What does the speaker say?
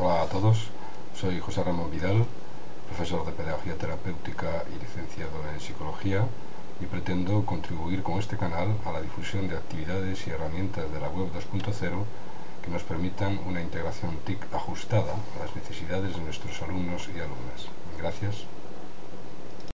Hola a todos, soy José Ramón Vidal, profesor de Pedagogía Terapéutica y licenciado en Psicología y pretendo contribuir con este canal a la difusión de actividades y herramientas de la Web 2.0 que nos permitan una integración TIC ajustada a las necesidades de nuestros alumnos y alumnas. Gracias.